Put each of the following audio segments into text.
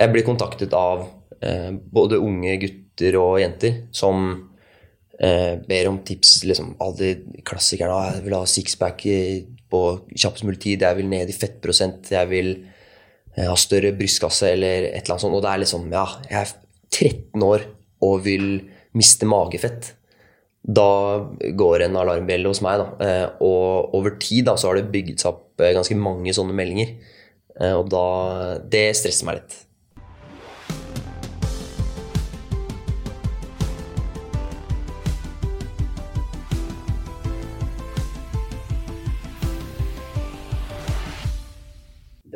jeg blir kontaktet av eh, både unge gutter og jenter som eh, ber om tips. liksom Alle klassikerne. «Ah, 'Jeg vil ha sixpack på kjappest mulig tid. Jeg vil ned i fettprosent. Jeg vil eh, ha større brystkasse', eller et eller annet sånt. Og det er liksom Ja, jeg er 13 år og vil miste magefett. Da går en alarmbjelle hos meg. Da. Eh, Og over tid da, så har det bygget seg opp eh, ganske mange sånne meldinger. Eh, Og da Det stresser meg litt.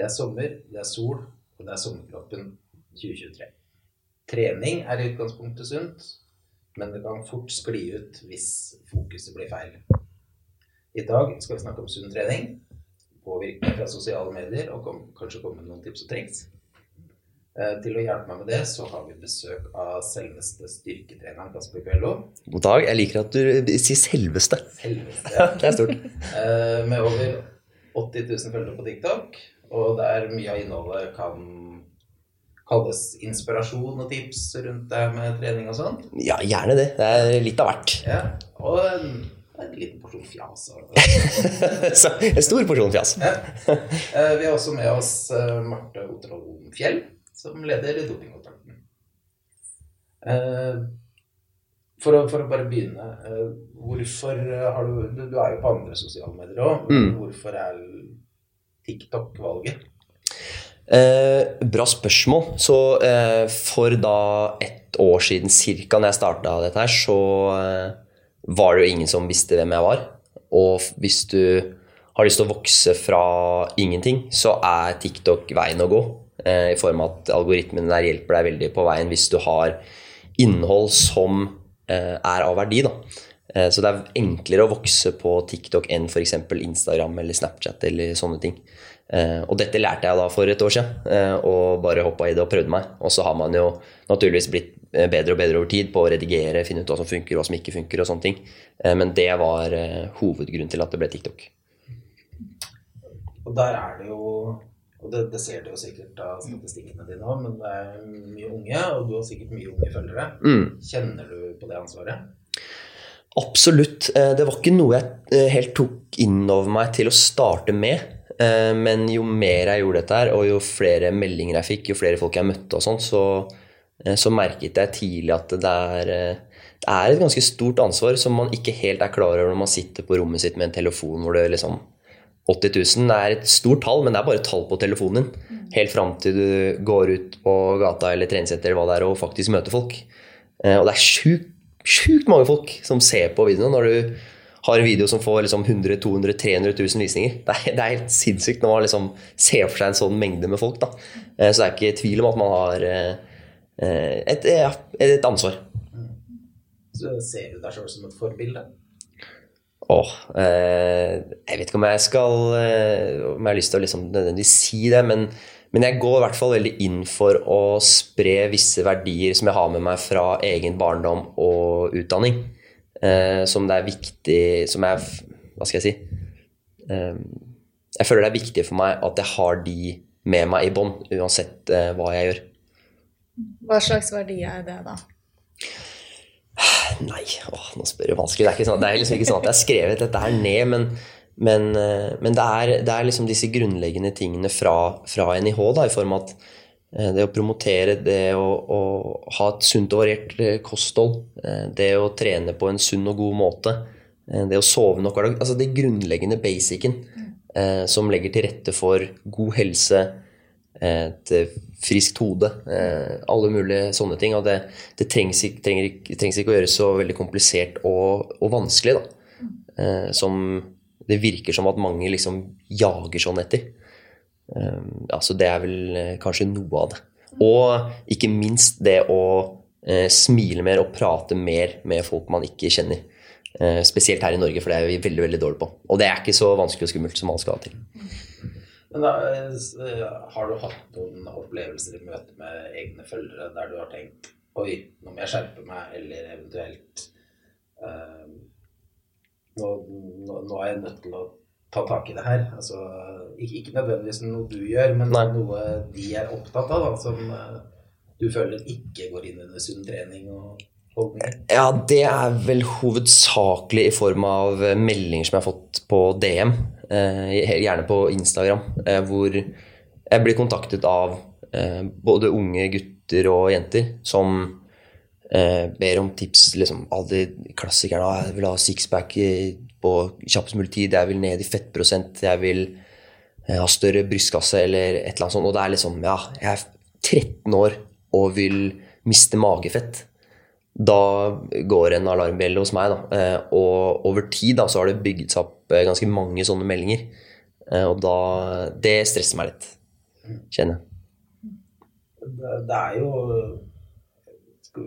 Er sommer, det er sol, og det er sommerkroppen 2023. Trening er i utgangspunktet sunt, men det kan fort skli ut hvis fokuset blir feil. I dag skal vi snakke om sunn trening, påvirkning fra sosiale medier og kom, kanskje komme med noen tips og triks. Eh, til å hjelpe meg med det, så har vi besøk av selveste styrketreneren Kasper Kvello. God dag. Jeg liker at du sier selveste. Selveste. Det er stort. Eh, med over 80 000 følgere på TikTok, og der mye av innholdet kan kalles inspirasjon og tips rundt det med trening og sånn. Ja, gjerne det. Det er litt av hvert. Ja, og en, en liten porsjon fjas. Så, en stor porsjon fjas. Ja. Eh, Vi har også med oss eh, Marte Otterholm Fjell, som leder Dopingkontakten. Eh, For å, for å bare begynne, hvorfor har du Du, du er jo på andre sosiale medier òg. Mm. Hvorfor er TikTok valget? Eh, bra spørsmål. Så eh, for da ett år siden cirka, når jeg starta dette her, så eh, var det jo ingen som visste hvem jeg var. Og hvis du har lyst til å vokse fra ingenting, så er TikTok veien å gå. Eh, I form av at algoritmene der hjelper deg veldig på veien hvis du har innhold som eh, er av verdi. da. Eh, Så det er enklere å vokse på TikTok enn f.eks. Instagram eller Snapchat eller sånne ting. Eh, Og dette lærte jeg da for et år siden, eh, og bare hoppa i det og prøvde meg. Og så har man jo naturligvis blitt bedre og bedre over tid på å redigere, finne ut hva som funker, hva som ikke funker og sånne ting. Men det var hovedgrunnen til at det ble TikTok. Og der er det jo Og det, det ser du jo sikkert av statistikkene dine òg, men det er mye unge, og du har sikkert mye unge følgere. Mm. Kjenner du på det ansvaret? Absolutt. Eh, Det var ikke noe jeg eh, helt tok inn over meg til å starte med. Eh, Men jo mer jeg gjorde dette her, og jo flere meldinger jeg fikk, jo flere folk jeg møtte og sånn, så, så merket jeg tidlig at det er, det er et ganske stort ansvar som man ikke helt er klar over når man sitter på rommet sitt med en telefon hvor det liksom 80 000 er et stort tall, men det er bare et tall på telefonen din. Helt fram til du går ut på gata eller treningssenter eller hva det er, og faktisk møter folk. Og det er sjukt sjukt mange folk som ser på videoene når du har en video som får liksom 100 200 300 000 visninger. Det er, det er helt sinnssykt når man liksom ser for seg en sånn mengde med folk. Da. Eh, Så det er ikke tvil om at man har eh, eh, et, et ansvar. Så ser du deg sjøl som et forbilde? Åh, eh, jeg vet ikke om jeg skal Om jeg har lyst til å liksom nødvendigvis si det, men, men jeg går i hvert fall veldig inn for å spre visse verdier som jeg har med meg fra egen barndom og utdanning. Eh, som det er viktig Som jeg Hva skal jeg si? Eh, jeg føler det er viktig for meg at jeg har de med meg i bånd, uansett eh, hva jeg gjør. Hva slags verdi er det, da? Nei, åh, nå spør du vanskelig. Det er, ikke sånn, det er liksom ikke sånn at jeg har skrevet dette her ned, men, men, eh, men det, er, det er liksom disse grunnleggende tingene fra, fra NIH, da, i form av at eh, det å promotere, det å, å ha et sunt og variert eh, kosthold, det å trene på en sunn og god måte, det å sove nok hver dag Altså det grunnleggende basicen eh, som legger til rette for god helse, et friskt hode, alle mulige sånne ting. Og det, det trengs, trenger, trengs ikke å gjøres så veldig komplisert og, og vanskelig, da. Eh, som det virker som at mange liksom jager sånn etter. Um, altså det er vel eh, kanskje noe av det. Og ikke minst det å uh, smile mer og prate mer med folk man ikke kjenner. Uh, spesielt her i Norge, for det er vi veldig veldig dårlige på. Og det er ikke så vanskelig og skummelt som man skal ha til. Men da, har du hatt noen opplevelser i møte med egne følgere der du har tenkt Oi, nå må jeg skjerpe meg, eller eventuelt eh, nå, nå, nå er jeg nødt til å ta tak i det her. Altså, ikke, ikke nødvendigvis noe du gjør, men Nei. noe de er opptatt av, da, som eh, du føler ikke går inn under sunn trening og holdninger. Ja, det er vel hovedsakelig i form av eh, meldinger som jeg har fått på DM, eh, gjerne på Instagram, hvor jeg blir kontaktet av både unge gutter og jenter som eh, ber om tips. liksom Alle klassikerne. «Ah, 'Jeg vil ha sixpack på kjappest mulig tid', 'Jeg vil ned i fettprosent', 'Jeg vil eh, ha større brystkasse', eller et eller annet sånt. Og det er liksom Ja, jeg er 13 år og vil miste magefett da går en alarmbjelle hos meg. Da. Eh, Og over tid da, så har det bygget seg opp eh, ganske mange sånne meldinger. Eh, Og da Det stresser meg litt, kjenner jeg. Det, det er jo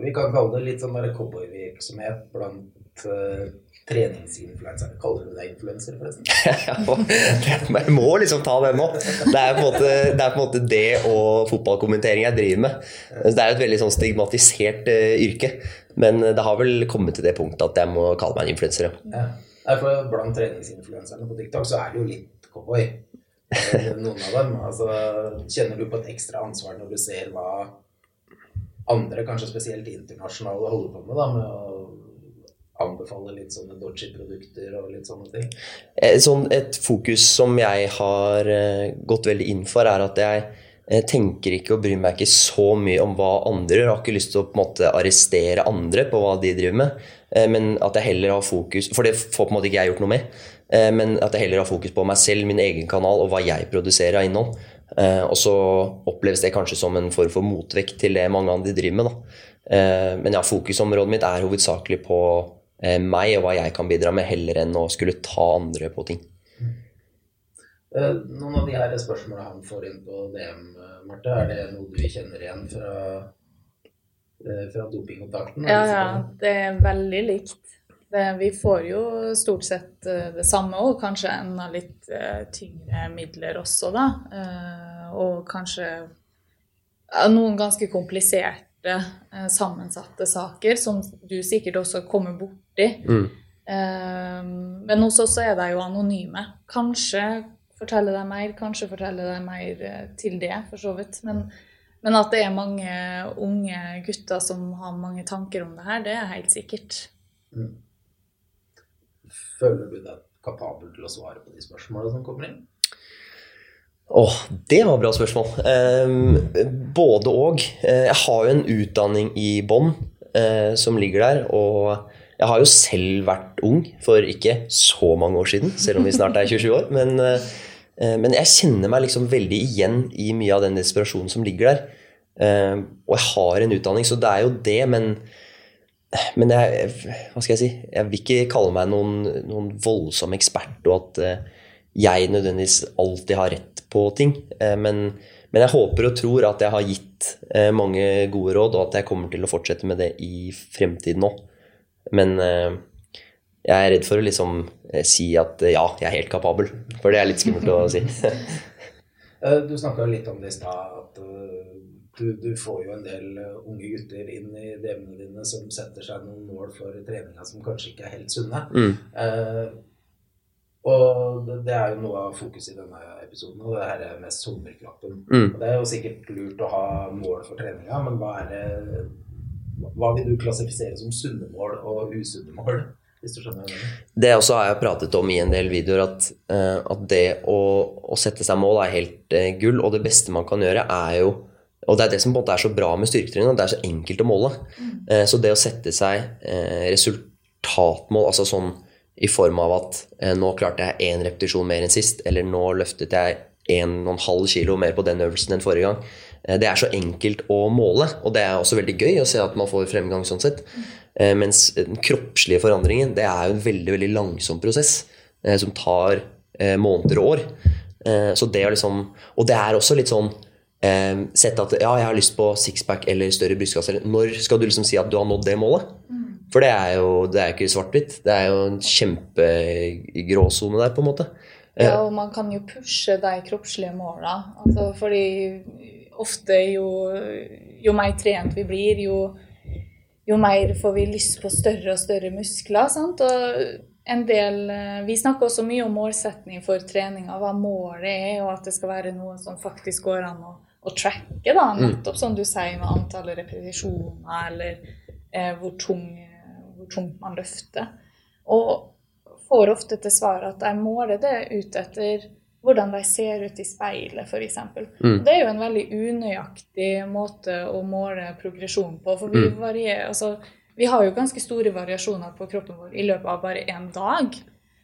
Vi kan kalle det litt sånn cowboyvirksomhet blant uh, treningsinfluensere. Kaller du deg influenser, forresten? Ja, jeg må liksom ta den nå. Det er, på en måte, det en måte det og fotballkommentering jeg driver med. Så Det er et veldig sånn stigmatisert uh, yrke. Men det har vel kommet til det punktet at jeg må kalle meg en influenser. ja. Ja. For Blant treningsinfluenserne på TikTok så er det jo litt cowboy. Eh, Noen av dem. Altså, kjenner du på et ekstra ansvar når du ser hva andre, kanskje spesielt internasjonale, holder på med? da, Med å anbefale litt sånne dodgy produkter og litt sånne ting? Eh, Sånn et fokus som jeg har eh, gått veldig inn for, er at jeg eh, tenker ikke og bryr meg ikke så mye om hva andre gjør. Jeg har ikke lyst til å på en måte arrestere andre på hva de driver med, men at jeg heller har fokus For det får på en måte ikke jeg gjort noe med. Men at jeg heller har fokus på meg selv, min egen kanal og hva jeg produserer av innhold. Eh, Og så oppleves det kanskje som en form for motvekt til det mange andre driver med. Da. Eh, Men ja, fokusområdet mitt er hovedsakelig på eh, meg og hva jeg kan bidra med, heller enn å skulle ta andre på ting. Eh, Noen av de her spørsmålene han får inn på DM, Marte, er det noe du kjenner igjen fra, eh, fra dopingkontakten? Ja, ja, det er veldig likt. Det, vi får jo stort sett eh, det samme, og kanskje enda litt eh, tyngre midler også, da. Eh, og kanskje noen ganske kompliserte, eh, sammensatte saker, som du sikkert også kommer borti. Mm. Eh, men hos oss er de jo anonyme. Kanskje fortelle deg mer, kanskje fortelle deg mer eh, til det, for så vidt. Men, men at det er mange unge gutter som har mange tanker om det her, det er helt sikkert. Mm. Føler du deg kapabel til å svare på de spørsmålene som kommer inn? Åh, det var et bra spørsmål. Eh, både og. Eh, Jeg har jo en utdanning i bånn eh, som ligger der. Og jeg har jo selv vært ung for ikke så mange år siden, selv om vi snart er 27 år. Men, eh, men jeg kjenner meg liksom veldig igjen i mye av den desperasjonen som ligger der. Ehm, og jeg har en utdanning, så det er jo det, men men jeg, hva skal jeg si? Jeg vil ikke kalle meg noen, noen voldsom ekspert, og at eh, jeg nødvendigvis alltid har rett på ting. Eh, men, men jeg håper og tror at jeg har gitt eh, mange gode råd, og at jeg kommer til å fortsette med det i fremtiden òg. Men jeg er redd for å liksom si at ja, jeg er helt kapabel. For det er litt skummelt å si. Du snakka litt om det i stad, at du, du får jo en del eh, unge gutter inn i DM-ene dine som setter seg noen mål for treninga som kanskje ikke er helt sunne. Mm. Eh, og det, er jo noe av fokuset i denne episoden, og det her er med sommerkroppen. Mm. Det er jo sikkert lurt å ha mål for treninga, men hva er det Hva vil du klassifisere som sunne mål og usunne mål? Hvis du skjønner? Det også har jeg pratet om i en del videoer, at, eh, at det å, å sette seg mål er helt eh, gull. Og det beste man kan gjøre, er jo Og det er det som på en måte er så bra med styrketrening, at det er så enkelt å måle. Eh, så det å sette seg eh, resultatmål, altså sånn i form av at eh, nå klarte jeg én repetisjon mer enn sist, eller nå løftet jeg 1,5 kilo mer på den øvelsen enn forrige gang. Det er så enkelt å måle, og det er også veldig gøy å se at man får fremgang sånn sett. Mm. Mens den kroppslige forandringen, det er jo en veldig, veldig langsom prosess som tar måneder og år. Så det er liksom Og det er også litt sånn eh, Sett at ja, jeg har lyst på sixpack eller større brystkasse. Når skal du liksom si at du har nådd det målet? For det er jo det er ikke svart-hvitt. Det er jo en kjempegråsone der, på en måte. Ja, og man kan jo pushe de kroppslige måla. Altså, fordi ofte jo, jo mer trent vi blir, jo, jo mer får vi lyst på større og større muskler. Sant? Og en del eh, Vi snakker også mye om målsetning for treninga, hva målet er, og at det skal være noe som faktisk går an å, å tracke. da, Nettopp som du sier med antallet repetisjoner, eller eh, hvor, tung, hvor tungt man løfter. Og får ofte til svar at de måler det ut etter hvordan de ser ut i speilet, f.eks. Mm. Det er jo en veldig unøyaktig måte å måle progresjon på. For vi, Mm. varierer, altså, vi har jo ganske store variasjoner på kroppen vår i løpet av bare én dag.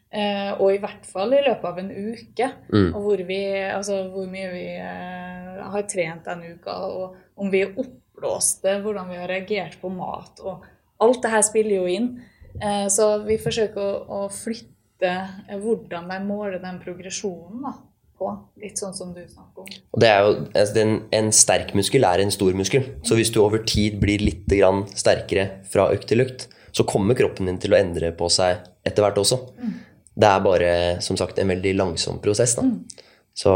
Eh, og i hvert fall i løpet av en uke. Mm. Og hvor, vi, altså, hvor mye vi eh, har trent den uka, og om vi er oppblåste, hvordan vi har reagert på mat. Og alt det her spiller jo inn. Eh, så vi forsøker å, å flytte hvordan de måler den progresjonen da, på. Litt sånn som du snakker om. Og det er jo, altså, den, En sterk muskel er en stor muskel. Så hvis du over tid blir litt grann sterkere fra økt til økt, så kommer kroppen din til å endre på seg etter hvert også. Det er bare som sagt en veldig langsom prosess. da. Så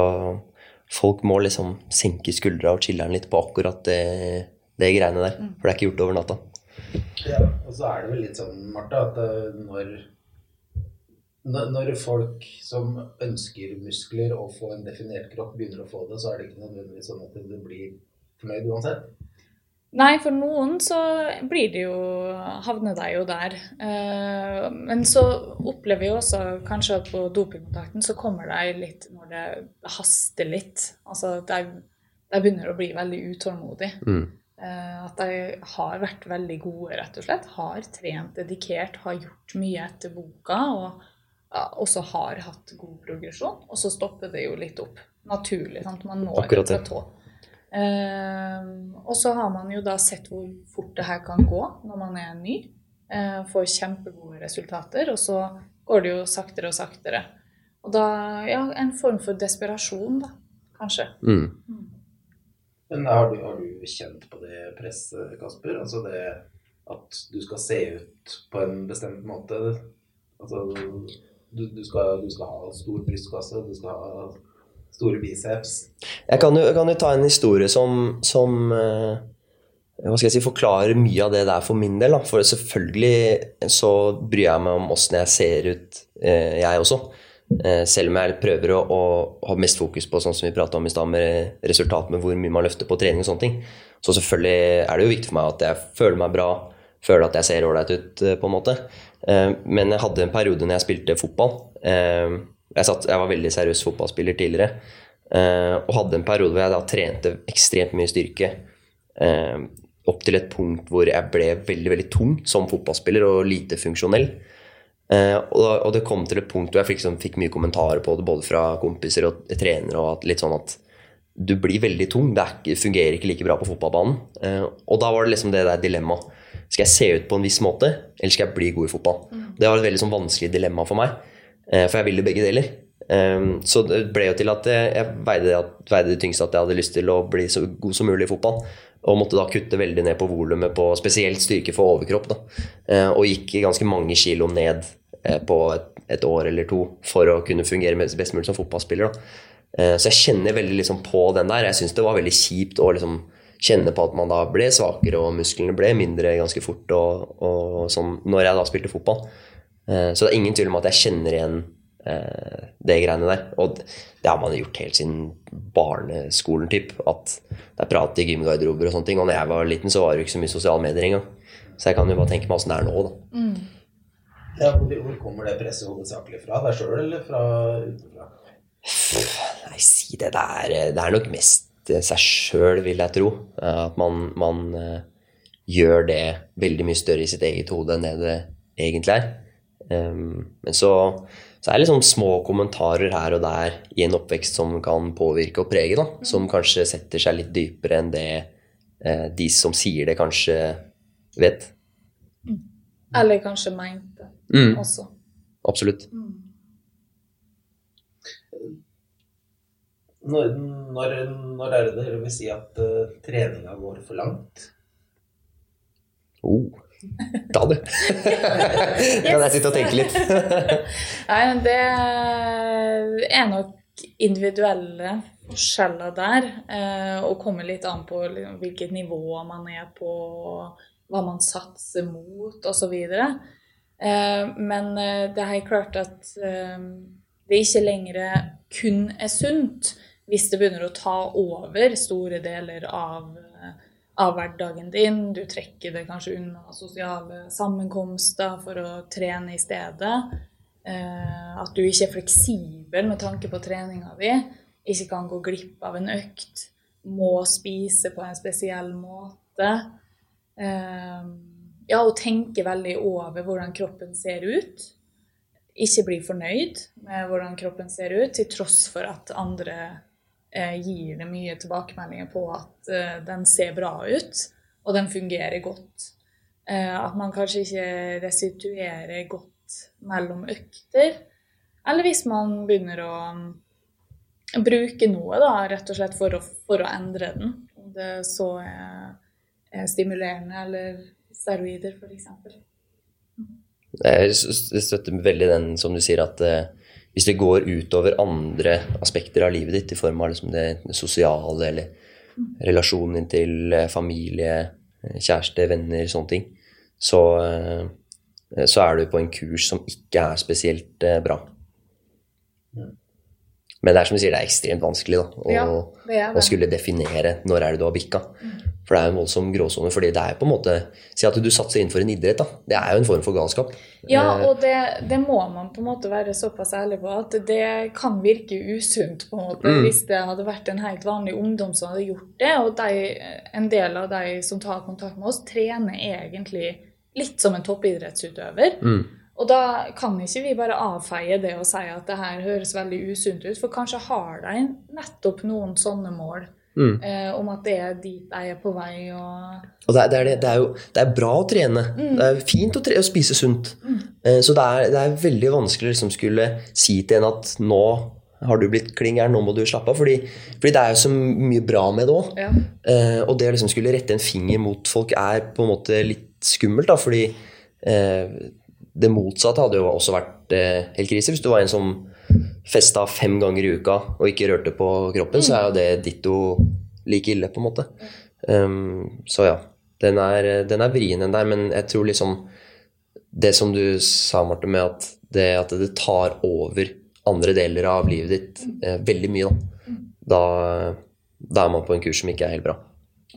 folk må liksom senke skuldra og chiller'n litt på akkurat det, det greiene der. For det er ikke gjort over natta. Ja, og så er det vel litt sånn, Martha, at eh, når, når folk som ønsker muskler og få en definert kropp, begynner å få det, så er det ikke nødvendigvis sånn at det blir fornøyd uansett. Nei, for noen så blir det jo Havner de jo der. Eh, men så opplever vi også kanskje at på dopingkontakten så kommer de litt når det haster litt. Altså de, de begynner å bli veldig utålmodig. Mm. Eh, at de har vært veldig gode, rett og slett. Har trent dedikert, har gjort mye etter boka. Og også har hatt god progresjon. Og så stopper det jo litt opp. Naturlig. sant? Man når Akkurat et det. platå. Eh, og så har man jo da sett hvor fort det her kan gå når man er ny. Eh, får kjempegode resultater, og så går det jo saktere og saktere. Og da ja, en form for desperasjon, da, kanskje. Mm. Men har du, har du kjent på det presset, Kasper? Altså det at du skal se ut på en bestemt måte? Altså du, du, skal, du skal ha stor brystkasse, du skal ha store biceps. Jeg kan, jo, jeg kan jo ta en historie som, som eh, hva skal jeg si, forklarer mye av det der for min del. Da. For selvfølgelig så bryr jeg meg om åssen jeg ser ut, eh, jeg også. Eh, selv om jeg prøver å, å ha mest fokus på sånn som vi prata om i stad, med resultat med hvor mye man løfter på trening og sånne ting. Så selvfølgelig er det jo viktig for meg at jeg føler meg bra, føler at jeg ser ålreit ut, eh, på en måte. Eh, men jeg hadde en periode når jeg spilte fotball. Jeg, satt, jeg var veldig seriøs fotballspiller tidligere. eh, og hadde en periode hvor jeg da trente ekstremt mye styrke. eh, opp til et punkt hvor jeg ble veldig veldig tung som fotballspiller og lite funksjonell. Eh, og, og det kom til et punkt hvor jeg fikk, liksom, fikk mye kommentarer på det, både fra kompiser og trenere. og at, litt sånn at du blir veldig tung. Det ikke, fungerer ikke like bra på fotballbanen. Eh, og da var det liksom det der dilemmaet. Skal jeg se ut på en viss måte, eller skal jeg bli god i fotball? Det var et veldig sånn vanskelig dilemma for meg, for jeg ville begge deler. Eh, så det ble jo til at jeg, jeg veide, det tyngste at jeg hadde lyst til å bli så god som mulig i fotball. Og måtte da kutte veldig ned på volumet på spesielt styrke for overkropp. Da. Eh, og gikk ganske mange kilo ned eh, på et, et år eller to for å kunne fungere best mulig som fotballspiller. Da. Eh, Så jeg kjenner veldig liksom på den der. Jeg syns det var veldig kjipt å liksom kjenne på at man da ble svakere, og musklene ble mindre ganske fort og, og sånn når jeg da spilte fotball. Eh, Så det er ingen tvil om at jeg kjenner igjen eh, det greiene der. Og det har man gjort helt siden barneskolen, typ. At det er prat i gymgarderober og sånne ting. Og når jeg var liten, så var det jo ikke så mye sosiale medier engang. Så jeg kan jo bare tenke meg åssen det er nå, da. Ja, hvor, kommer det presset hovedsakelig fra? Deg sjøl eller fra utenfra? Nei, si det. Det er, det er nok mest eh, seg sjøl, vil jeg tro. Eh, At man, man gjør det veldig mye større i sitt eget hode enn det det egentlig er. Um, Men så, så er det liksom små kommentarer her og der i en oppvekst som kan påvirke og prege, da. Som kanskje setter seg litt dypere enn det eh, de som sier det, kanskje vet. Eller kanskje mente Mm, også. absolutt. Når, når, når er det dere vil si at uh, treninga går for langt? Oh. Da, det! kan jeg sitte og tenke litt. Nei, men det er nok individuelle forskjeller der. eh, Og kommer litt an på hvilket nivå man er på, hva man satser mot osv. Eh, men eh, det er helt klart at det ikke lenger kun er sunt hvis det begynner å ta over store deler av, av hverdagen din. Du trekker det kanskje unna sosiale sammenkomster for å trene i stedet. Eh, at du ikke er fleksibel med tanke på treninga di. Ikke kan gå glipp av en økt. Må spise på en spesiell måte. Eh, ja, og tenke veldig over hvordan kroppen ser ut. Ikke bli fornøyd med hvordan kroppen ser ut, til tross for at andre gir det mye tilbakemeldinger på at eh, den ser bra ut, og den fungerer godt. Eh, at man kanskje ikke restituerer godt mellom økter. Eller hvis man begynner å mm, bruke noe, da, rett og slett for å, for å endre den. Om det så er, er stimulerende eller steroider, f.eks. Jeg støtter veldig den som du sier, at eh, hvis det går utover andre aspekter av livet ditt, i form av liksom det, det sosiale eller relasjonen din til eh, familie, eh, kjæreste, venner, sånne ting, så, eh, så er du på en kurs som ikke er spesielt bra. Men det er som du sier, det er ekstremt vanskelig da, å, Ja, det er å skulle definere når er det du har bikka. For det er jo en voldsom gråsone. fordi det er på en måte Si at du satser innenfor en idrett. da. Det er jo en form for galskap. Ja, Eh, og det, det må man på en måte være såpass ærlig på at det kan virke usunt på en måte, Mm. hvis det hadde vært en helt vanlig ungdom som hadde gjort det. Og de, en del av de som tar kontakt med oss, trener egentlig litt som en toppidrettsutøver. Mm. Og da kan ikke vi bare avfeie det og si at det her høres veldig usunt ut, for kanskje har de nettopp noen sånne mål Mm. eh, om at det er dit jeg er på vei. og... Og det er, det, er det, er jo det er bra å trene. Mm. Det er fint å, tre, å spise sunt. Eh, Så det er, det er veldig vanskelig å liksom skulle si til en at nå har du blitt klin gæren, nå må du slappe av. Fordi, fordi det er jo så mye bra med det òg. Ja. og det å liksom skulle rette en finger mot folk er på en måte litt skummelt, da, fordi eh, det motsatte hadde jo også vært eh, helt krise. Hvis du var en som festa fem ganger i uka og ikke rørte på kroppen, så er jo det ditto like ille, på en måte. Um, så ja, den er, den er vrien, den der, men jeg tror liksom Det som du sa, Marte, med at det, at det tar over andre deler av livet ditt eh, veldig mye, da. da Da er man på en kurs som ikke er helt bra.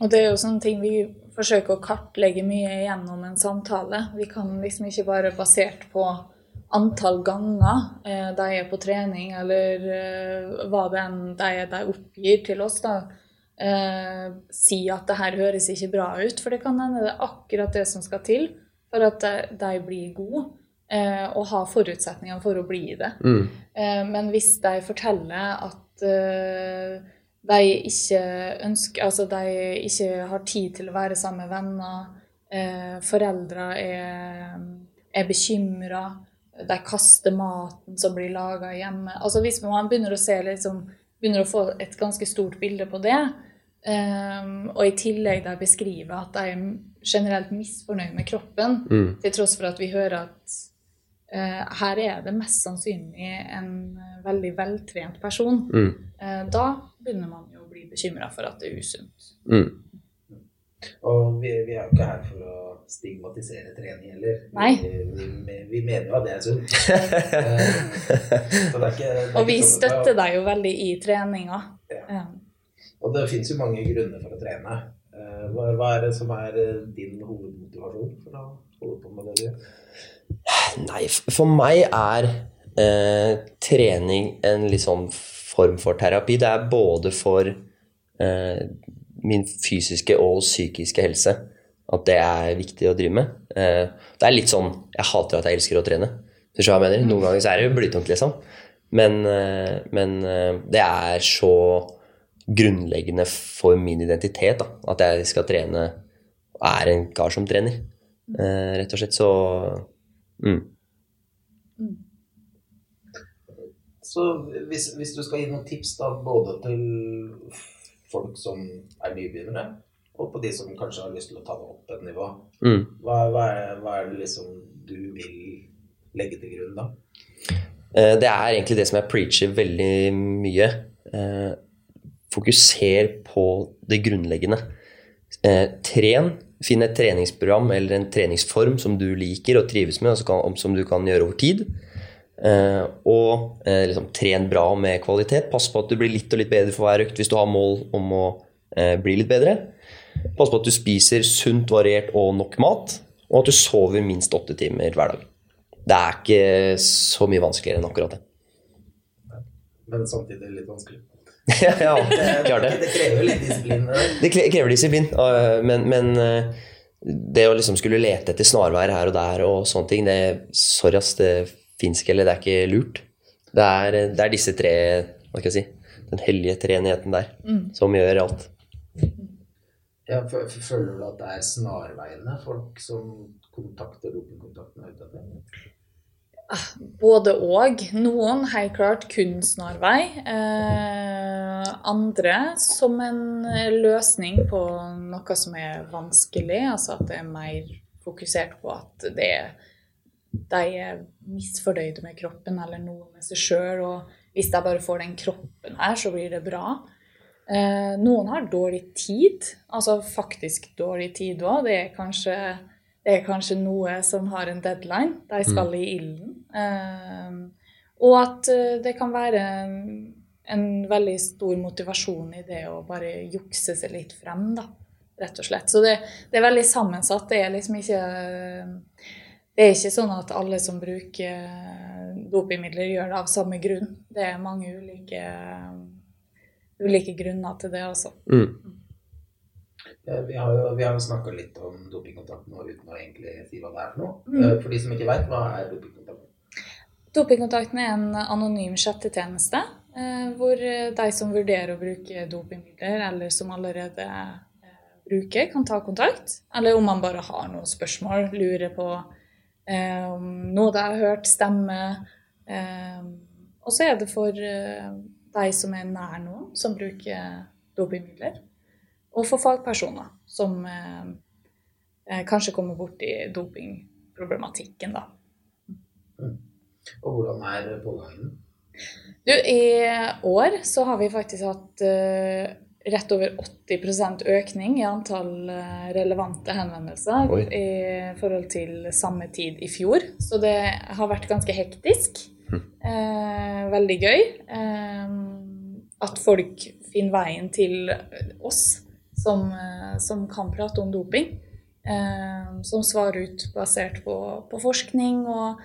Og det er jo sånne ting vi forsøker å kartlegge mye gjennom en samtale. Vi kan liksom ikke bare basert på antall ganger eh, de er på trening, eller eh, hva det enn de, de oppgir til oss, da, eh, si at det her høres ikke bra ut. For det kan hende det er akkurat det som skal til for at de, de blir gode, og har forutsetninger for å bli det. Mm. Men hvis de forteller at de ikke ønsker Altså de ikke har tid til å være sammen med venner, foreldre er, er bekymra, de kaster maten som blir laga hjemme Altså hvis man begynner å se liksom, begynner å få et ganske stort bilde på det, um, og i tillegg de beskriver at de er generelt misfornøyd med kroppen, Mm. til tross for at vi hører at uh, her er det mest sannsynlig en eh, veldig veltrent person. Mm. uh, da begynner man jo å bli bekymra for at det er usunt. Mm. Og vi, vi er jo ikke her for å stigmatisere trening heller. Nei. Vi, vi, vi mener jo at det er sunt. Det er ikke, det er Og vi sånn støtter deg jo veldig i treninga. Ja. Ja. Og det fins jo mange grunner for å trene. Eh, Hva, hva er det som er eh, din hovedmotivasjon for å holde på med det du gjør? Nei, for meg er eh, trening en litt sånn form for terapi. Det er både for eh, min fysiske og psykiske helse at det er viktig å drive med. Eh, det er litt sånn Jeg hater at jeg elsker å trene. Du hva jeg mener? Noen ganger så er det blytungt, liksom. Men, eh, men eh, det er så grunnleggende for min identitet da, at jeg skal trene og er en kar som trener. Rett og slett så mm. Så hvis, hvis du skal gi noen tips da, både til folk som er nybegynnere, og på de som kanskje har lyst til å ta det opp et nivå, Mm. hva, hva, er, hva er det liksom du vil legge til grunn da? Eh, Det er egentlig det som jeg preacher veldig mye. Eh, Fokuser på det grunnleggende. Eh, Tren Finn et treningsprogram eller en treningsform som du liker og trives med, og som, som du kan gjøre over tid. Eh, og eh, liksom, tren bra med kvalitet. Pass på at du blir litt og litt bedre for hver økt hvis du har mål om å eh, bli litt bedre. Pass på at du spiser sunt, variert og nok mat. Og at du sover minst åtte timer hver dag. Det er ikke så mye vanskeligere enn akkurat det. Men samtidig litt vanskelig. ja, klart det. Det krever litt disiplin. Det krever disiplin, men, men det å liksom skulle lete etter snarveier her og der og sånne ting, det, sorry ass, det fins ikke, eller det er ikke lurt. Det er, det er, disse tre, hva skal jeg si, den hellige treenigheten der, mm. som gjør alt. Ja, Føler du at det er snarveiene folk som kontakter dopingkontakten er ute etter? Både og. Noen helt klart kun snarvei. Eh, andre som en løsning på noe som er vanskelig. Altså at det er mer fokusert på at det, de er misfornøyde med kroppen eller noe med seg sjøl. Og hvis de bare får den kroppen her, så blir det bra. Eh, noen har dårlig tid. Altså faktisk dårlig tid òg. Det det er kanskje noe som har en deadline. De skal mm. i ilden. Eh, og at uh, det kan være en, en, veldig stor motivasjon i det å bare jukse seg litt frem, da. Rett og slett. Så det, det er veldig sammensatt. Det er liksom ikke Det er ikke sånn at alle som bruker dopingmidler, gjør det av samme grunn. Det er mange ulike, ulike grunner til det også. Mm. Eh, vi har jo, vi jo snakka litt om dopingkontakten nå uten å egentlig si hva det er for noe. Mm. Eh, for de som ikke veit, hva er dopingkontakten? Dopingkontakten er en anonym chattetjeneste eh, hvor de som vurderer å bruke dopingmidler, eller som allerede bruker, kan ta kontakt. Eller om man bare har noen spørsmål, lurer på noe jeg har hørt, stemme. og så er det for deg som er nær noen som bruker dopingmidler. Og for fagpersoner som eh, eh, kanskje kommer borti dopingproblematikken, da. Mm. Og hvordan er pågangen? Du, I år så har vi faktisk hatt rett over 80% økning i antall uh, relevante henvendelser Oi. i forhold til samme tid i fjor. Så det har vært ganske hektisk. Hm. Uh, veldig gøy. at folk finner veien til oss som, eh, som kan prate om doping. Eh, som svarer ut basert på, på forskning. Og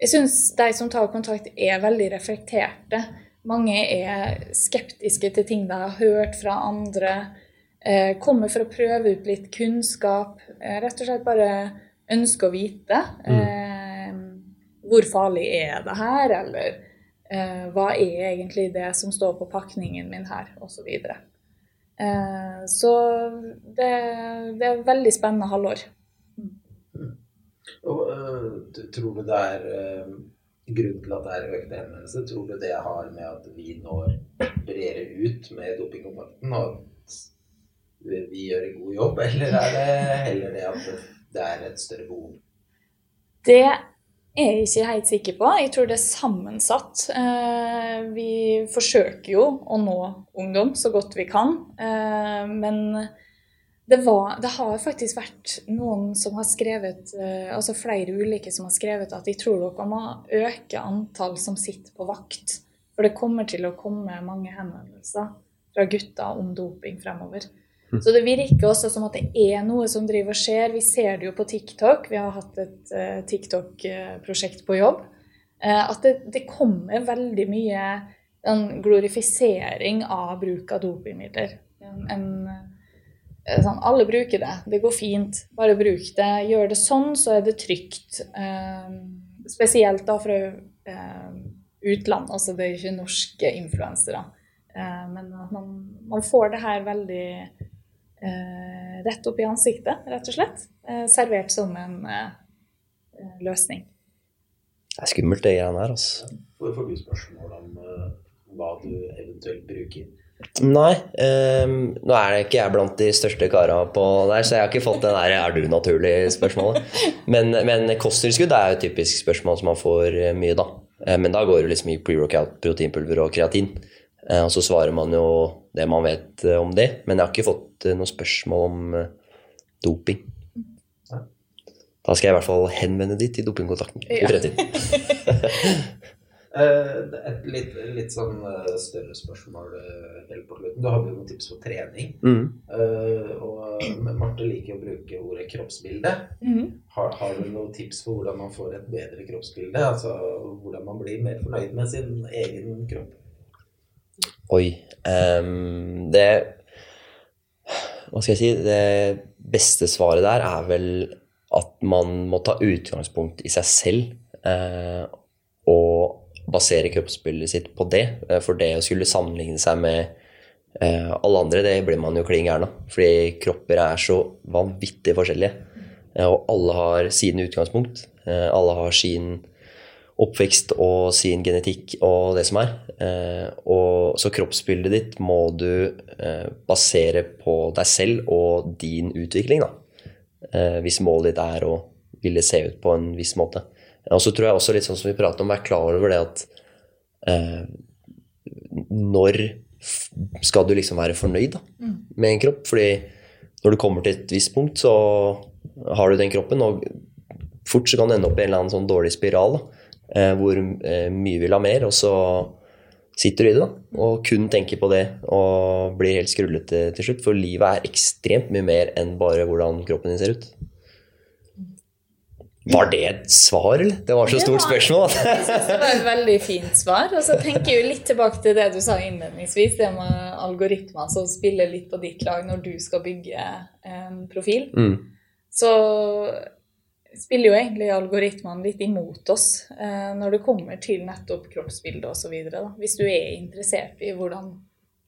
jeg syns de som tar kontakt, er veldig reflekterte. Mange er skeptiske til ting de har hørt fra andre. Eh, kommer for å prøve ut litt kunnskap. Eh, rett og slett bare ønsker å vite. Mm. Eh, hvor farlig er det her? Eller eh, hva er egentlig det som står på pakningen min her? osv. så. Eh, så det, det er et veldig spennende halvår. Mm. Og, uh, tror du det er uh, grunnen til at det er økte henvendelser? Tror du det har med at vi når bredere ut med dopingkontakten, og at vi gjør en god jobb, eller er det heller det at det er et større behov? Det er jeg ikke helt sikker på. Jeg tror det er sammensatt. Eh, vi forsøker jo å nå ungdom så godt vi kan. Eh, men det, var, det har faktisk vært noen som har skrevet, eh, altså flere ulike som har skrevet at de tror dere må øke antall som sitter på vakt. For det kommer til å komme mange henvendelser fra gutter om doping fremover. Så det virker også som at det er noe som driver og skjer. Vi ser det jo på TikTok. Vi har hatt et uh, TikTok-prosjekt på jobb. Uh, at det, det, kommer veldig mye en glorifisering av bruk av dopingmidler. En, en, eh, sånn, alle bruker det. Det går fint. Bare bruk det. Gjør det sånn, så er det trygt. Eh, spesielt da fra utlandet. Altså det er ikke norske influensere. men at man, man får det her veldig eh, rett opp i ansiktet, rett og slett. Eh, servert som en eh, løsning. Det er skummelt, det greiene her, altså. Får, får spørsmål om uh, hva du eventuelt bruker? Nei, um, nå er det ikke jeg blant de største kara på der, så jeg har ikke fått den der 'er du naturlig?'-spørsmålet. Men, men kosttilskudd er jo et typisk spørsmål som man får eh, mye, da. Men da går det liksom i pre-workout, proteinpulver og kreatin. Og så svarer man jo det man vet om det. Men jeg har ikke fått noe spørsmål om doping. Da skal jeg i hvert fall henvende ditt til dopingkontakten i Ja. fremtiden. Eh, Et litt, litt sånn eh, større spørsmål eh, helt på slutten. Du hadde jo noen tips for trening. Mm. Eh, og Marte liker å bruke ordet kroppsbilde. Mm. Har, har du noen tips for hvordan man får et bedre kroppsbilde? Altså hvordan man blir mer fornøyd med sin egen kropp? Oi. Um, det Hva skal jeg si? Det beste svaret der er vel at man må ta utgangspunkt i seg selv. Uh, og basere kroppsspillet sitt på det. Eh, For det å skulle sammenligne seg med eh, alle andre, det blir man jo klin gæren av. Fordi kropper er så vanvittig forskjellige. Eh, og alle har sine utgangspunkt. Alle har sin oppvekst og sin genetikk og det som er. Og, så kroppsbildet ditt må du basere på deg selv og din utvikling, da. Hvis målet ditt er å ville se ut på en viss måte. Og så tror jeg også litt sånn som vi prater om, være klar over det at eh, når skal du liksom være fornøyd da, med en kropp? Fordi når du kommer til et visst punkt, så har du den kroppen, og fort så kan du ende opp i en eller annen sånn dårlig spiral da, eh, hvor eh, mye vil ha mer, og så sitter du i det da, og kun tenker på det og blir helt skrullete til slutt. For livet er ekstremt mye mer enn bare hvordan kroppen din ser ut. Var det et svar, eller? Det var så Det stort var- spørsmål. Jeg synes det var et veldig fint svar. Og så tenker jeg litt tilbake til det du sa innledningsvis, det med algoritmer som spiller litt på ditt lag når du skal bygge en profil. Mm. Så spiller jo egentlig algoritmene litt imot oss eh, når det kommer til nettopp kroppsbilde osv. Hvis du er interessert i hvordan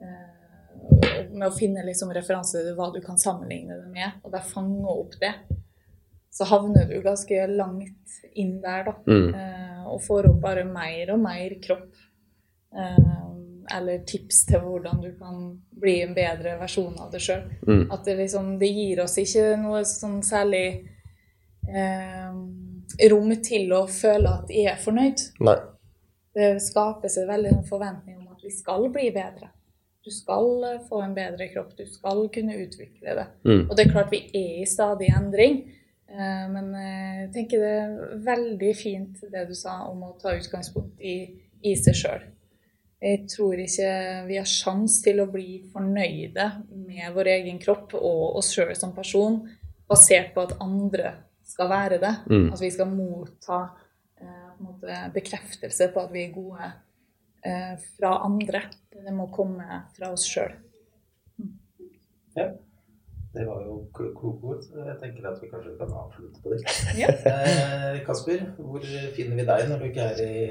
eh, Med å finne liksom referanser til hva du kan sammenligne det med, og da fange opp det, så havner du ganske langt inn der, da. Mm. Eh, og får opp bare mer og mer kropp. Eh, eller tips til hvordan du kan bli en bedre versjon av deg sjøl. Mm. At det liksom Det gir oss ikke noe sånn særlig eh, rom til å føle at jeg er fornøyd. Nei. Det skapes en veldig forventning om at vi skal bli bedre. Du skal eh, få en bedre kropp. Du skal kunne utvikle det. Mm. Og det er klart vi er i stadig endring. Eh, Men eh, jeg tenker det er veldig fint det du sa om å ta utgangspunkt i, i seg sjøl. Jeg tror ikke vi har sjans til å bli fornøyde med vår egen kropp og oss sjøl som person basert på at andre skal være det. Mm. At vi skal motta eh, måte, bekreftelse på at vi er gode eh, fra andre. Det må komme fra oss sjøl. Ja. Det var jo kl- kloke ord, så jeg tenker at vi kanskje kan avslutte på det. Ja. Eh, Kasper, hvor finner vi deg når du ikke er i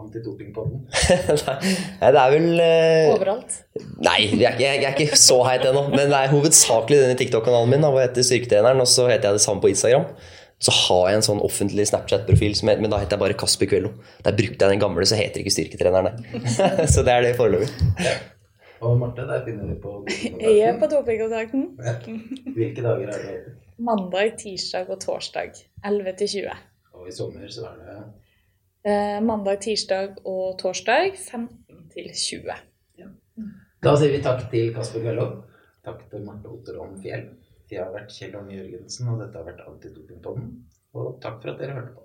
Antidopingpodden? Nei, det er vel eh, Overalt. Nei, jeg er, ikke, jeg er ikke så heit ennå. Men det er hovedsakelig denne TikTok-kanalen min, hvor jeg heter Styrketreneren. Og så heter jeg det samme på Instagram. Så har jeg en sånn offentlig Snapchat-profil, men da heter jeg bare Kasper Kvello. Der brukte jeg den gamle, så heter ikke Styrketreneren det. så det er det foreløpig. Og Marte, der finner vi på Jeg er på dopingkontakten. Ja. Hvilke dager er det? Mandag, tirsdag og torsdag 11 til 20. Og i sommer så er det Eh, mandag, tirsdag og torsdag 15 til 20. Da sier vi takk til Kasper Kvello. Takk til Marte Otterholm Fjell. Jeg har vært Kjell Arne Jørgensen, og dette har vært Antidopingpodden. Og takk for at dere hørte på.